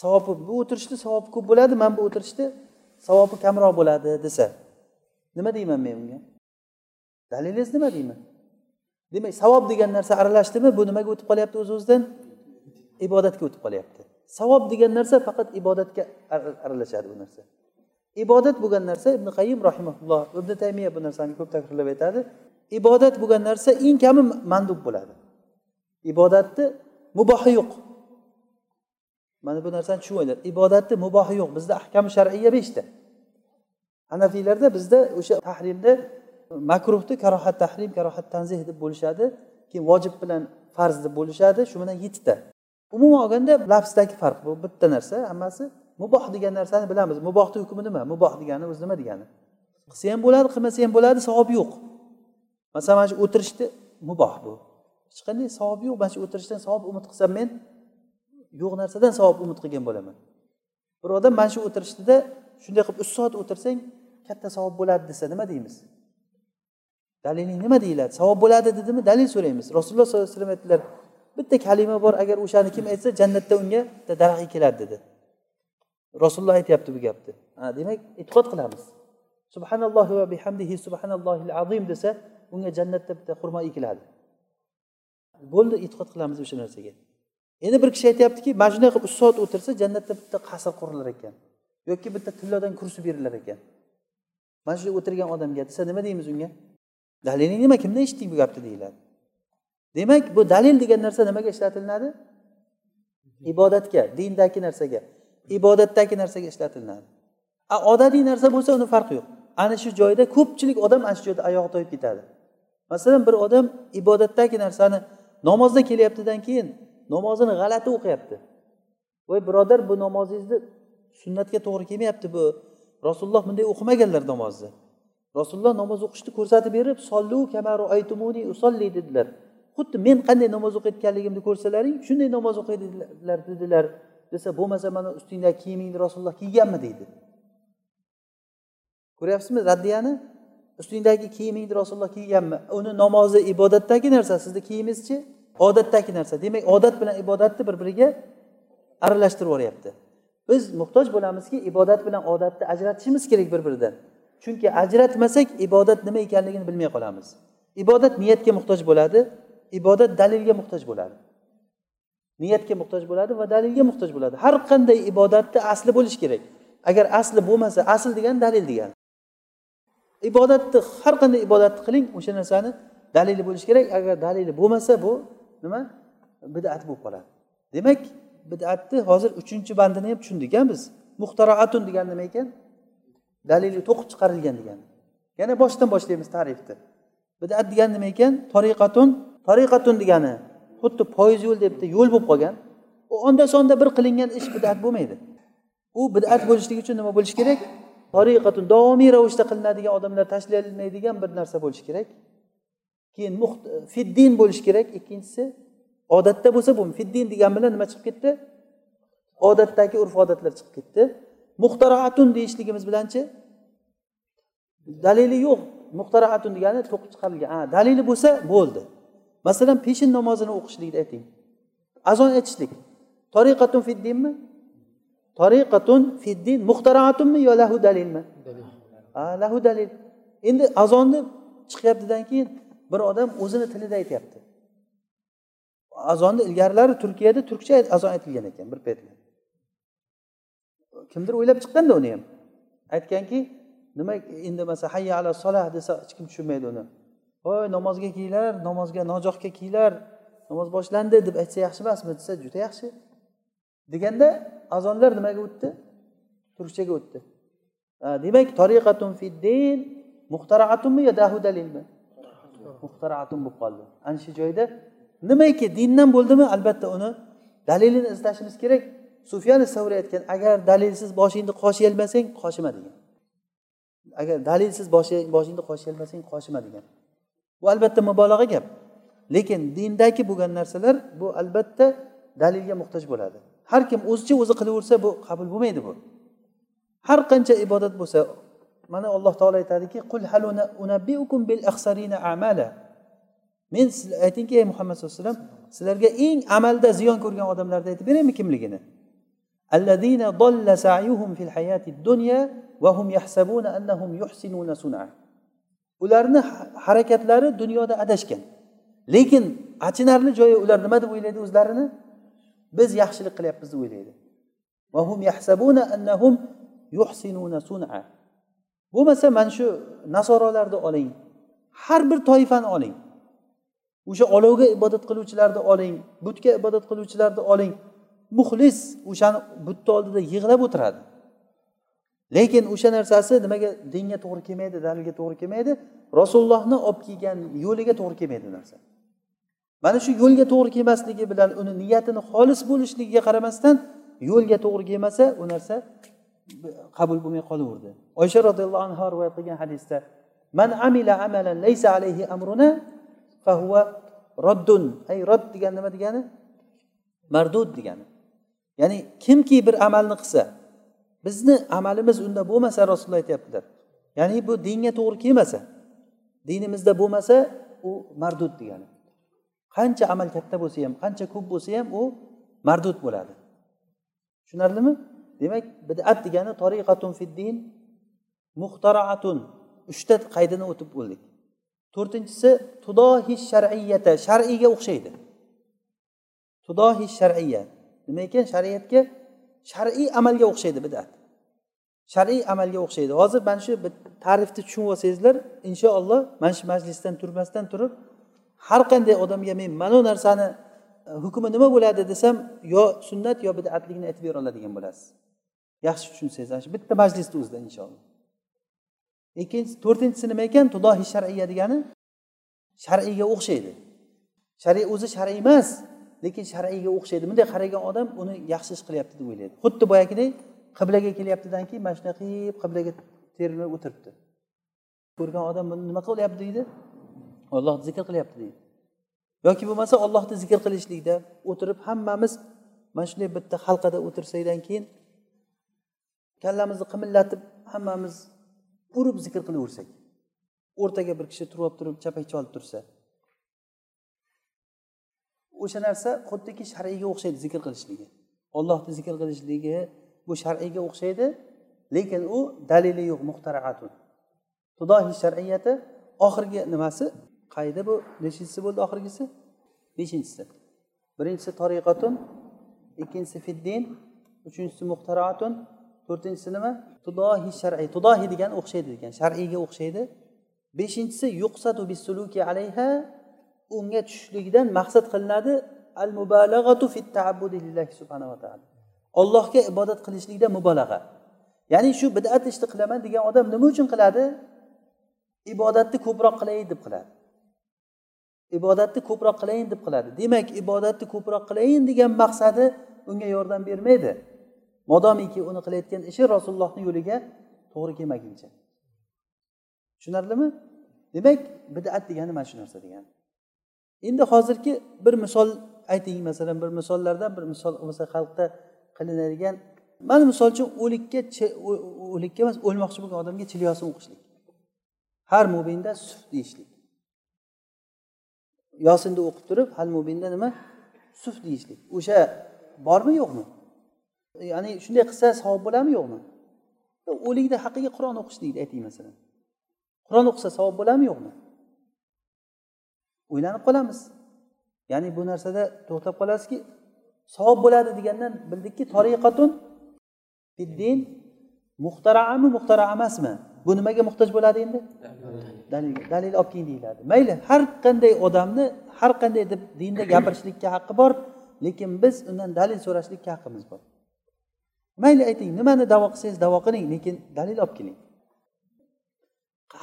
Savobi bu o'tirishni savobi ko'p bo'ladi mana bu o'tirishni savobi kamroq bo'ladi desa. Nima deyman men unga dalilingiz nima deyman? Demak savob degan narsa aralashdimi? Bu nimaga o'tib qolyapti o'z o'zidan ibodatga o'tib qolyapti. Savob degan narsa faqat ibodatga aralashadi bu narsa. Ibodat bo'lgan narsa ibn qayim rahimulloh ibn taymiya bu narsani ko'p takrorlab aytadi. Ibodat bo'lgan narsa eng kami mandub bo'ladi. Ibodatni mubohi yo'q. Mana bu narsani tushunib ibodatni mubohi yo'q. Bizda ahkami shar'iya beshta. Hanafiylarda bizda o'sha tahrimda makruhni karohat tahrim karohat tanzih deb bo'lishadi keyin vojib bilan farz deb bo'lishadi shu bilan yettita. Umuman olganda lafzdagi farq bu bitta narsa hammasi muboh degan narsani bilamiz. Mubohni hukmi nima? Muboh degani o'zi nima degani? Qilsa ham bo'ladi qilmasa ham bo'ladi savob yo'q. Masalan mana shu o'tirishni muboh bu. Hech qanday savob yo'q. Mana shu o'tirishdan savob umid qilsam men yo'q narsadan savob umid qilgan bo'laman. Bir odam mana shu o'tirishdida shunday qilib uch soat o'tirsang katta savob bo'ladi desa nima deymiz? Daliling nima deyiladi? Savob bo'ladi dedimi? Dalil so'raymiz. Rasululloh sollallohu alayhi vasallam aytdilar bitta kalima bor agar o'shani kim aytsa jannatda unga bitta daraxt keladi dedi. Rasululloh aytyapti bu gapni. Demak e'tiqod qilamiz. Subhanallohi va bihamdihi subhanallohil azim desa unga jannatda bitta xurmo ekiladi. Bo'ldi e'tiqod qilamiz o'sha narsaga. Endi bir kishi aytyaptiki mana shunday qilib uch soat o'tirsa jannatda bitta qasr qurilar ekan yoki bitta tillodan kursi berilar ekan. Mana shu o'tirgan odamga desa nima deymiz unga? Daliling nima kimdan eshitding bu gapni? deyiladi. Demak bu dalil degan narsa nimaga ishlatilinadi ibodatga dindagi narsaga ibodatdagi narsaga ishlatilinadi a odatiy narsa bo'lsa uni farqi yo'q. Ana shu joyda ko'pchilik odam ana shu joyda oyog'i toyib ketadi. Masalan bir odam ibodatdagi narsani namozda kelyaptidan keyin namozini g'alati o'qiyapti. Voy birodar bu namozingizni sunnatga to'g'ri kelmayapti bu. Rasululloh bunday o'qimaganlar namozni. Rasululloh namoz o'qishni ko'rsatib berib sollu kamaru aytumuni usolli dedilar. Xuddi men qanday namoz o'qiyotganligimni ko'rsalaring shunday namoz o'qiydilar dedilar. Desa bo'lmasa mana ustingdagi kiyimingni rasululloh kiyganmi? deydi. Ko'ryapsizmi raddiyani? Ustingdagi kiyimingni rasululloh kiyganmi? Uni namozi ibodatdagi narsa sizni kiyimingizchi odatdagi narsa. Demak odat bilan ibodatni bir biriga aralashtirib yuboryapti. Biz muhtoj bo'lamizki ibodat bilan odatni ajratishimiz kerak bir biridan chunki ajratmasak ibodat nima ekanligini bilmay qolamiz. Ibodat niyatga muhtoj bo'ladi ibodat dalilga muhtoj bo'ladi. Niyatga muhtoj bo'ladi va dalilga muhtoj bo'ladi. Har qanday ibodatni asli bo'lishi kerak. Agar asli bo'lmasa asl degani dalil degani ibodatni har qanday ibodatni qiling o'sha narsani dalili bo'lishi kerak. Agar dalili bo'lmasa bu nima? Bidat bo'lib qoladi. Demak bidatni hozir uchinchi bandini ham tushundik a biz. Muxtaroatun degani nima ekan? Dalili to'qib chiqarilgan degani. Yana boshdan boshlaymiz tarifni. Bidat degani nima ekan? Tariqatun tariqatun degani. Xuddi poyiz yo'l deb yo'l bo'lib qolgan. U onda sonda bir qilingan ish bidat bo'lmaydi. U bidat bo'lishligi uchun nima bo'lishi kerak? Tariqatun davomiy ravishda qilinadigan odamlar tashlanmaydigan bir narsa bo'lishi kerak. Keyin fiddin bo'lishi kerak. Ikkinchisi odatda bo'lsa bu fiddin degan bilan nima chiqib ketdi? Odatdagi urf odatlar chiqib ketdi. Muxtaraatun deyishligimiz bilanchi dalili yo'q. Muxtaraatun degani to'qib chiqarilgan. A dalili bo'lsa bo'ldi. Masalan peshin namozini o'qishlikni ayting. Azon aytishlik. Toriqatun fiddinmi? Toriqatun fiddin muhtaraatunmi yo lahu dalilmi? Lahu dalil. Endi azonni chiqyaptidan keyin bir odam o'zini tilida aytyapti. Azonni ilgarilari turkiyada turkcha azon aytilgan ekan bir paytlar. Kimdir o'ylab chiqqanda uni ham. Aytganki nima endi masalan hayya ala solah desa hech kim tushunmaydi uni. Voy namozga kelinglar namozga nojohga kelinglar namoz boshlandi deb aytsa yaxshi emasmi desa juda yaxshi deganda azonlar nimaga o'tdi? Turkchaga o'tdi. Demak tariqatun fiddin muxtaraatunmi yo dahu dalilmi muhtaraatun bo'lib qoldi. Ana shu joyda nimaiki dindan bo'ldimi? Albatta uni dalilini izlashimiz kerak. Sufyan savri aytgan agar dalilsiz boshingni qoshiyolmasang qoshima degan. Agar dalilsiz boshingni qoshiyolmasang qoshima degan. Bu albatta mubolag'a gap. Lekin dindagi bo'lgan narsalar bu albatta dalilga muhtoj bo'ladi. Har kim o'zicha o'zi qilaversa bu qabul bo'lmaydi bu. Har qancha ibodat bo'lsa mana alloh taolo aytadiki qul bil amala. Men aytingki ey muhammad sallallohu alayhi vasallam sizlarga eng amalda ziyon ko'rgan odamlarni aytib beraymi kimligini? Ularni harakatlari dunyoda adashgan. Lekin achinarli joyi ular nima deb o'ylaydi o'zlarini? Biz yaxshilik qilyapmiz deb o'ylaydi. Bo'lmasa mana shu nasorolarni oling. Har bir toifani oling. O'sha olovga ibodat qiluvchilarni oling butga ibodat qiluvchilarni oling. Muxlis o'shani butni oldida yig'lab o'tiradi. Lekin o'sha narsasi nimaga dinga to'g'ri kelmaydi dalilga to'g'ri kelmaydi? Rasulullohni olib kelgan yo'liga to'g'ri kelmaydi narsa. Mana shu yo'lga to'g'ri kelmasligi bilan uni niyatini xolis bo'lishligiga qaramasdan yo'lga to'g'ri kelmasa u narsa qabul bo'lmay qolaverdi. Oysha roziyallohu anhu rivoyat qilgan hadisda man amila amalan laysa alayhi amruna fahuva roddun ay rod degani nima degani? Mardud degani. Ya'ni kimki bir amalni qilsa bizni amalimiz unda bo'lmasa rasululloh aytyaptilar. Ya'ni bu dinga to'g'ri kelmasa dinimizda bo'lmasa u mardud degani. Qancha amal katta bo'lsa ham qancha ko'p bo'lsa ham u mardud bo'ladi. Tushunarlimi? Demak bidat degani toriqatun fiddin muhtaraatun uchta qaydini o'tib bo'ldik to'rtinchisi tudohi shar'iyata shar'iyga o'xshaydi. Tudohi shar'iya nima ekan? Shariatga shar'iy amalga o'xshaydi bidat. Shar'iy amalga o'xshaydi. Hozir mana shu ta'rifni tushunib olsangizlar inshaalloh mana shu majlisdan turmasdan turib har qanday odamga men mana bu narsani e, hukmi nima bo'ladi desam yo sunnat yo bidatligini aytib bera oladigan bo'lasiz. Yaxshi tushunsangiz ana shu bitta majlisni o'zida inshaalloh. Ikkinchisi to'rtinchisi nima ekan? Tudohi shar'iya degani shar'iyga o'xshaydi. Shariy o'zi shar'iy emas lekin shar'iyga o'xshaydi. Bunday qaragan odam uni yaxshi ish qilyapti deb o'ylaydi. Xuddi boyagidek qiblaga kelyaptidan keyin mana shunaqa qilib qiblaga terilib o'tiribdi. Ko'rgan odam buni nima qilyapti deydi? Ollohni zikr qilyapti deydi. Yoki bo'lmasa ollohni zikr qilishlikda o'tirib hammamiz mana shunday bitta halqada o'tirsakdan keyin kallamizni qimillatib hammamiz urib zikr qilaversak o'rtaga bir kishi turib turib chapakcha olib tursa o'sha narsa xuddiki shar'iyga o'xshaydi zikr qilishligi. Ollohni zikr qilishligi bu shar'iyga o'xshaydi lekin u dalili yo'q muhtaraatun tudohi shar'iyati oxirgi nimasi? Qayda bu? Nechinchisi bo'ldi oxirgisi? Beshinchisi. Birinchisi tariqatun ikkinchisi fiddin uchinchisi muhtaraatun to'rtinchisi nima? Tudohi shar'iy tudohi degani o'xshaydi degan shar'iyga o'xshaydi. Beshinchisi yuqsatu bisuluki alayha unga tushishlikdan maqsad qilinadi al mubalag'atu fit taabbudi lillahi va taolo allohga ibodat qilishlikda mubolag'a ya'ni shu bidat ishni qilaman degan odam nima uchun qiladi? Ibodatni ko'proq qilay deb qiladi. Ibodatni ko'proq qilayin deb qiladi. Demak ibodatni ko'proq qilayin degan maqsadi unga yordam bermaydi. Modomiki uni qilayotgan ishi rasulullohni yo'liga to'g'ri kelmaguncha. Tushunarlimi? Demak bidat degani mana shu narsa degani endi hozirgi bir misol ayting masalan bir misollardan bir misol bo'lsa xalqda qilinadigan mana misol uchun o'likka o'likka emas o'lmoqchi bo'lgan odamga chilyosin o'qishlik. Har mo'minda suf deyishlik. Yosinni o'qib turib hal mubinda nima? Suf deyishlik. O'sha bormi yo'qmi? Ya'ni shunday qilsa savob bo'ladimi yo'qmi? O'likni haqqiga qur'on o'qish deydi ayting masalan. Qur'on o'qisa savob bo'ladimi yo'qmi? O'ylanib qolamiz. Ya'ni bu narsada to'xtab qolasizki savob bo'ladi degandan bildikki tariqatun fiddin muhtaraami muxtara emasmi? Bu nimaga muhtoj bo'ladi endi? Dalil dalil olib keling deyiladi. Mayli har qanday odamni har qanday deb dinda gapirishlikka haqqi bor lekin biz undan dalil so'rashlikka haqqimiz bor. Mayli ayting nimani davo qilsangiz davo qiling lekin dalil olib keling.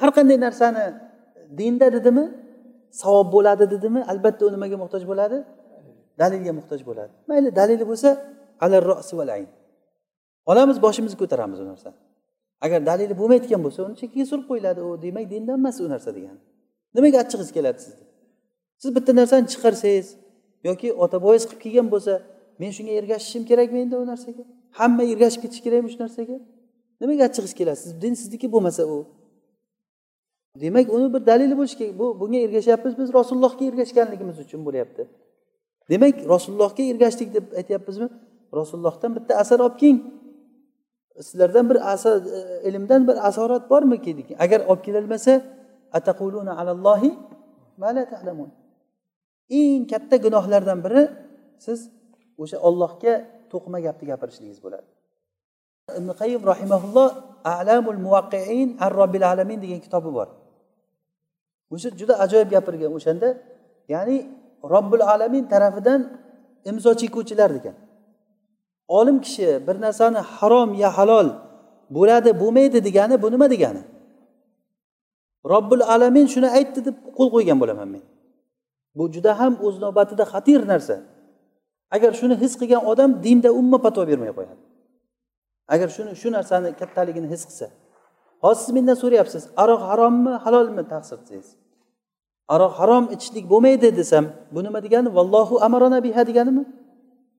Har qanday narsani dinda dedimi savob bo'ladi dedimi albatta u nimaga muhtoj bo'ladi? Dalilga muhtoj bo'ladi. Mayli dalili bo'lsa olamiz boshimizni ko'taramiz u narsani. Agar dalili bo'lmayotgan bo'lsa uni chekkaga surib qo'yiladi. U demak dindan emas u narsa degani. Nimaga achchig'ingiz keladi sizni siz bitta narsani chiqarsangiz yoki ota boboyingiz qilib kelgan bo'lsa men shunga ergashishim kerakmi endi u narsaga? Hamma ergashib ketishi kerakmi shu narsaga? Nimaga achchig'ingiz keladi? Siz din sizniki bo'lmasa u. Demak uni bir dalili bo'lishi kerak. Bu bunga ergashyapmiz biz rasulullohga ergashganligimiz uchun bo'lyapti. Demak rasulullohga ergashdik deb aytyapmizmi? Rasulullohdan bitta asar olib keling. Sizlardan bir asar e, ilmdan bir asorat bormi agar olib kelolmasa ataquluna alallohi ma la ta'lamun. Eng katta gunohlardan biri siz o'sha ollohga to'qima gapni gapirishligingiz bo'ladi. Ibn qayim rahimaulloh alamul muvaqqiin ar robbil alamin degan kitobi bor. O'sha juda ajoyib gapirgan o'shanda ya'ni robbil alamin tarafidan imzo chekuvchilar degan. Olim kishi bir narsani harom ya halol bo'ladi bo'lmaydi degani bu nima degani? Robbil alamin shuni aytdi deb qo'l qo'ygan bo'laman men. Bu juda ham o'z navbatida xatir narsa. Agar shuni his qilgan odam dinda umuman fatvo bermay qo'yadi. Agar shuni shu narsani kattaligini his qilsa. Hozir siz mendan so'rayapsiz aroq harommi halolmi taqsir desangiz aroq harom ichishlik bo'lmaydi desam bu nima degani? Vallohu amarona biha deganimi?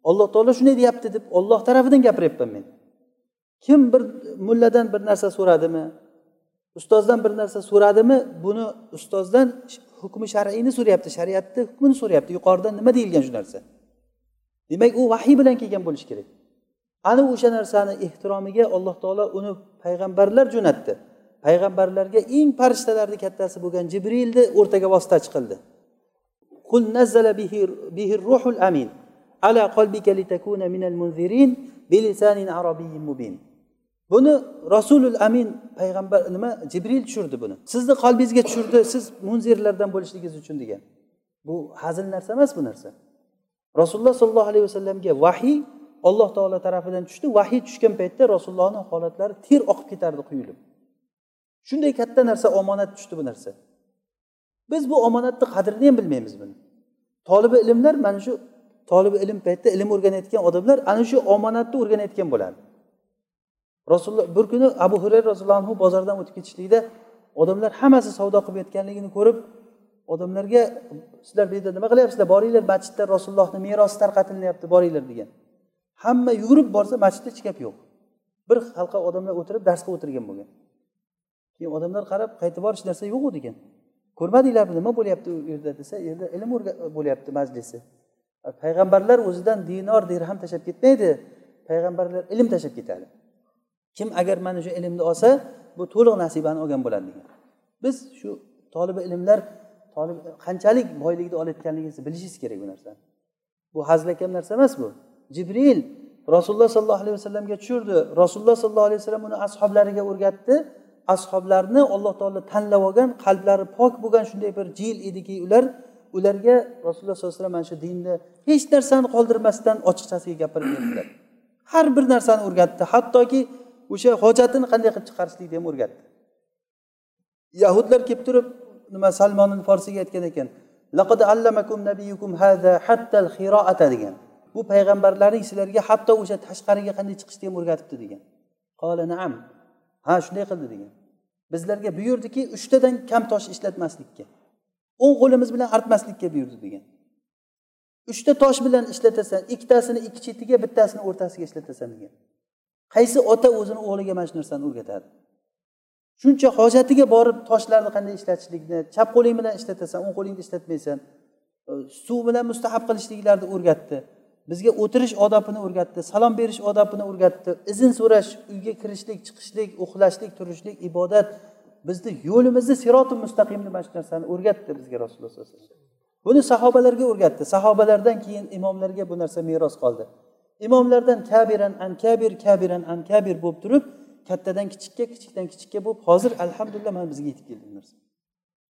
Alloh taolo shunday deyapti deb olloh tarafidan gapiryapman men. Kim bir mulladan bir narsa so'radimi ustozdan bir narsa so'radimi buni ustozdan hukmi shar'iyni so'rayapti shariatni hukmini so'rayapti. Yuqoridan nima deyilgan shu narsa? Demak u vahiy bilan kelgan bo'lishi kerak. Ana o'sha narsani ehtiromiga alloh taolo uni payg'ambarlar jo'natdi. Payg'ambarlarga eng farishtalarni kattasi bo'lgan jibrilni o'rtaga vositachi qildi qul nazzala bihi ruhul amin. Ala qalbika litakuna minal munzirin bilisanin arabiyyin mubin. Buni rasulul amin payg'ambar nima jibril tushirdi buni. Sizni qalbingizga tushirdi siz munzirlardan bo'lishligingiz uchun degan. Bu hazil narsa emas bu narsa. Rasululloh sollallohu alayhi vasallamga vahiy alloh taolo tarafidan tushdi. Vahiy tushgan paytda rasulullohni holatlari ter oqib ketardi quyilib. Shunday katta narsa omonat tushdi bu narsa. Biz bu omonatni qadrini ham bilmaymiz buni. Tolibi ilmlar mana shu tolib ilm paytida ilm o'rganayotgan odamlar ana shu omonatni o'rganayotgan bo'ladi. Rasululloh bir kuni abu hurayra roziyallohu anhu bozordan o'tib ketishlikda odamlar hammasi savdo qilib yotganligini ko'rib odamlarga sizlar bu yerda nima qilyapsizlar? Boringlar masjidda rasulullohni merosi tarqatilyapti boringlar degan. Hamma yugurib borsa masjidda hech gap yo'q. Bir halqa odamlar o'tirib dars qilib o'tirgan bo'lgan. Keyin odamlar qarab qaytib bor hech narsa yo'qu degan. Ko'rmadinglarmi nima bo'lyapti u yerda? desa yerda ilm bo'lyapti majlisi. Payg'ambarlar o'zidan dinor dirham tashlab ketmaydi. Payg'ambarlar ilm tashlab ketadi. Kim agar mana shu ilmni olsa bu to'liq nasibani olgan bo'ladi degan. Biz shu tolibi ilmlar tolib qanchalik boylikni olayotganligingizni bilishingiz kerak bu narsani. Bu hazilakam narsa emas bu. Jibril rasululloh sollallohu alayhi vasallamga tushirdi. Rasululloh sollallohu alayhi vasallam uni ashoblariga o'rgatdi. Ashoblarni alloh taolo tanlab olgan qalblari pok bo'lgan shunday bir jil ediki ular ularga rasululloh sollallohu alayhi vasallam mana shu dinni hech narsani qoldirmasdan ochiqchasiga gapirib berdilar. Har bir narsani o'rgatdi. Hattoki o'sha hojatini qanday qilib chiqarishlikni ham o'rgatdi. Yahudlar kelib turib nima salmon forsiyga aytgan ekan laqad allamakum nabiyukum hada hattal xiroata degan. Bu payg'ambarlaring sizlarga hatto o'sha tashqariga qanday chiqishni ham o'rgatibdi degan. Qola naam ha shunday qildi degan. Bizlarga buyurdiki uchtadan kam tosh ishlatmaslikka. O'ng qo'limiz bilan artmaslikka buyurdi degan. Uchta tosh bilan ishlatasan ikkitasini ikki chetiga bittasini o'rtasiga ishlatasan degan. Qaysi ota o'zini o'g'liga mana shu narsani o'rgatadi. Shuncha hojatiga borib toshlarni qanday ishlatishlikni chap qo'ling bilan ishlatasan o'ng qo'lingni ishlatmaysan e, suv bilan mustahab qilishliklarni o'rgatdi. Bizga o'tirish odobini o'rgatdi salom berish odobini o'rgatdi. Izn so'rash uyga kirishlik chiqishlik uxlashlik turishlik ibodat bizni yo'limizni siroti mustaqimni mana shu narsani o'rgatdi bizga rasululloh sallallohu alayhi vasallam. Buni sahobalarga o'rgatdi. Sahobalardan keyin imomlarga bu narsa meros qoldi. Imomlardan kabiran an kabir kabiran an kabir bo'lib turib kattadan kichikka kichikdan kichikka bo'lib hozir alhamdulillah mana bizga yetib keldi bu narsa.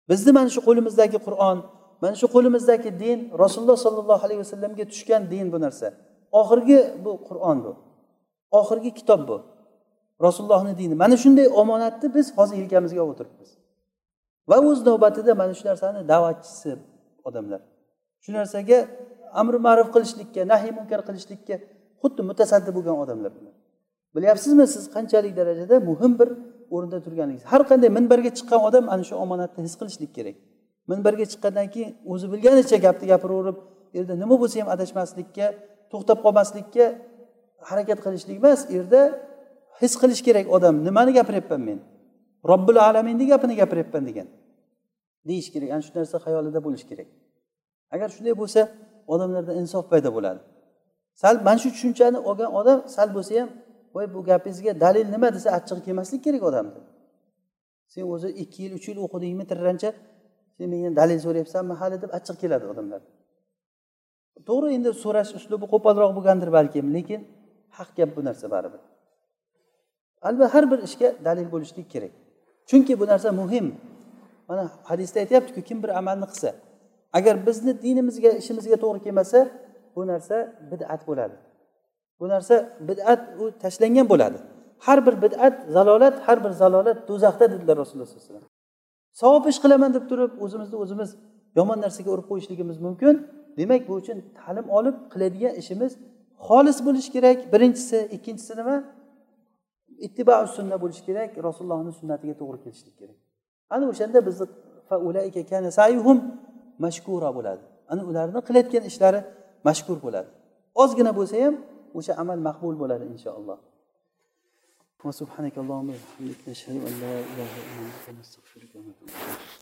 Bizni mana shu qo'limizdagi qur'on mana shu qo'limizdagi din rasululloh sollallohu alayhi vasallamga tushgan din bu narsa. Oxirgi bu qur'on bu. Oxirgi kitob bu. Rasulullohni dini. Mana shunday omonatni biz hozir yelkamizga olib o'tiribmiz va o'z navbatida mana shu narsani da'vatchisi odamlar. Shu narsaga amri ma'ruf qilishlikka nahiy munkar qilishlikka xuddi mutasaddi bo'lgan odamlar bilyapsizmi siz qanchalik darajada muhim bir o'rinda turganingiz har qanday minbarga chiqqan odam ana shu omonatni his qilishlik kerak. Minbarga chiqqandan keyin o'zi bilganicha gapni gapiraverib u yerda nima bo'lsa ham adashmaslikka to'xtab qolmaslikka harakat qilishlik emas. U yerda his qilish kerak odam nimani gapiryapman men? Robbil alaminni gapini gapiryapman degan. Deyish kerak ana shu narsa xayolida bo'lishi kerak. Agar shunday bo'lsa odamlarda insof paydo bo'ladi. Sal mana shu tushunchani olgan odam sal bo'lsa ham voy bu gapingizga dalil nima desa achchig'i kelmaslik kerak odamni sen o'zi ikki yil uch yil o'qidingmi tirrancha sen mendan dalil so'rayapsanmi hali deb achchiq keladi odamlar. To'g'ri endi so'rash uslubi qo'polroq bo'lgandir balkim lekin haq gap bu narsa baribir. Albatta har bir ishga dalil bo'lishlik kerak. Chunki bu narsa muhim. Mana hadisda aytyaptiku kim bir amalni qilsa agar bizni dinimizga ishimizga to'g'ri kelmasa bu narsa bid'at bo'ladi. Bu narsa bid'at u tashlangan bo'ladi. Har bir bid'at zalolat har bir zalolat do'zaxda dedilar rasululloh sollallohu alayhi vasallam. Savob ish qilaman deb turib o'zimizni o'zimiz yomon narsaga urib qo'yishligimiz mumkin. Demak bu uchun ta'lim olib qiladigan ishimiz xolis bo'lishi kerak. Birinchisi ikkinchisi nima? ittibo sunna bo'lishi kerak rasulullohni sunnatiga to'g'ri kelishlik kerak ana o'shanda bizni mashkura bo'ladi ana ularni qilayotgan ishlari mashkur bo'ladi ozgina bo'lsa ham o'sha amal maqbul bo'ladi inshaalloh وسبحانك اللهم وبحمدك نشهد ان لا اله الا انت نستغفرك ونتوب اليك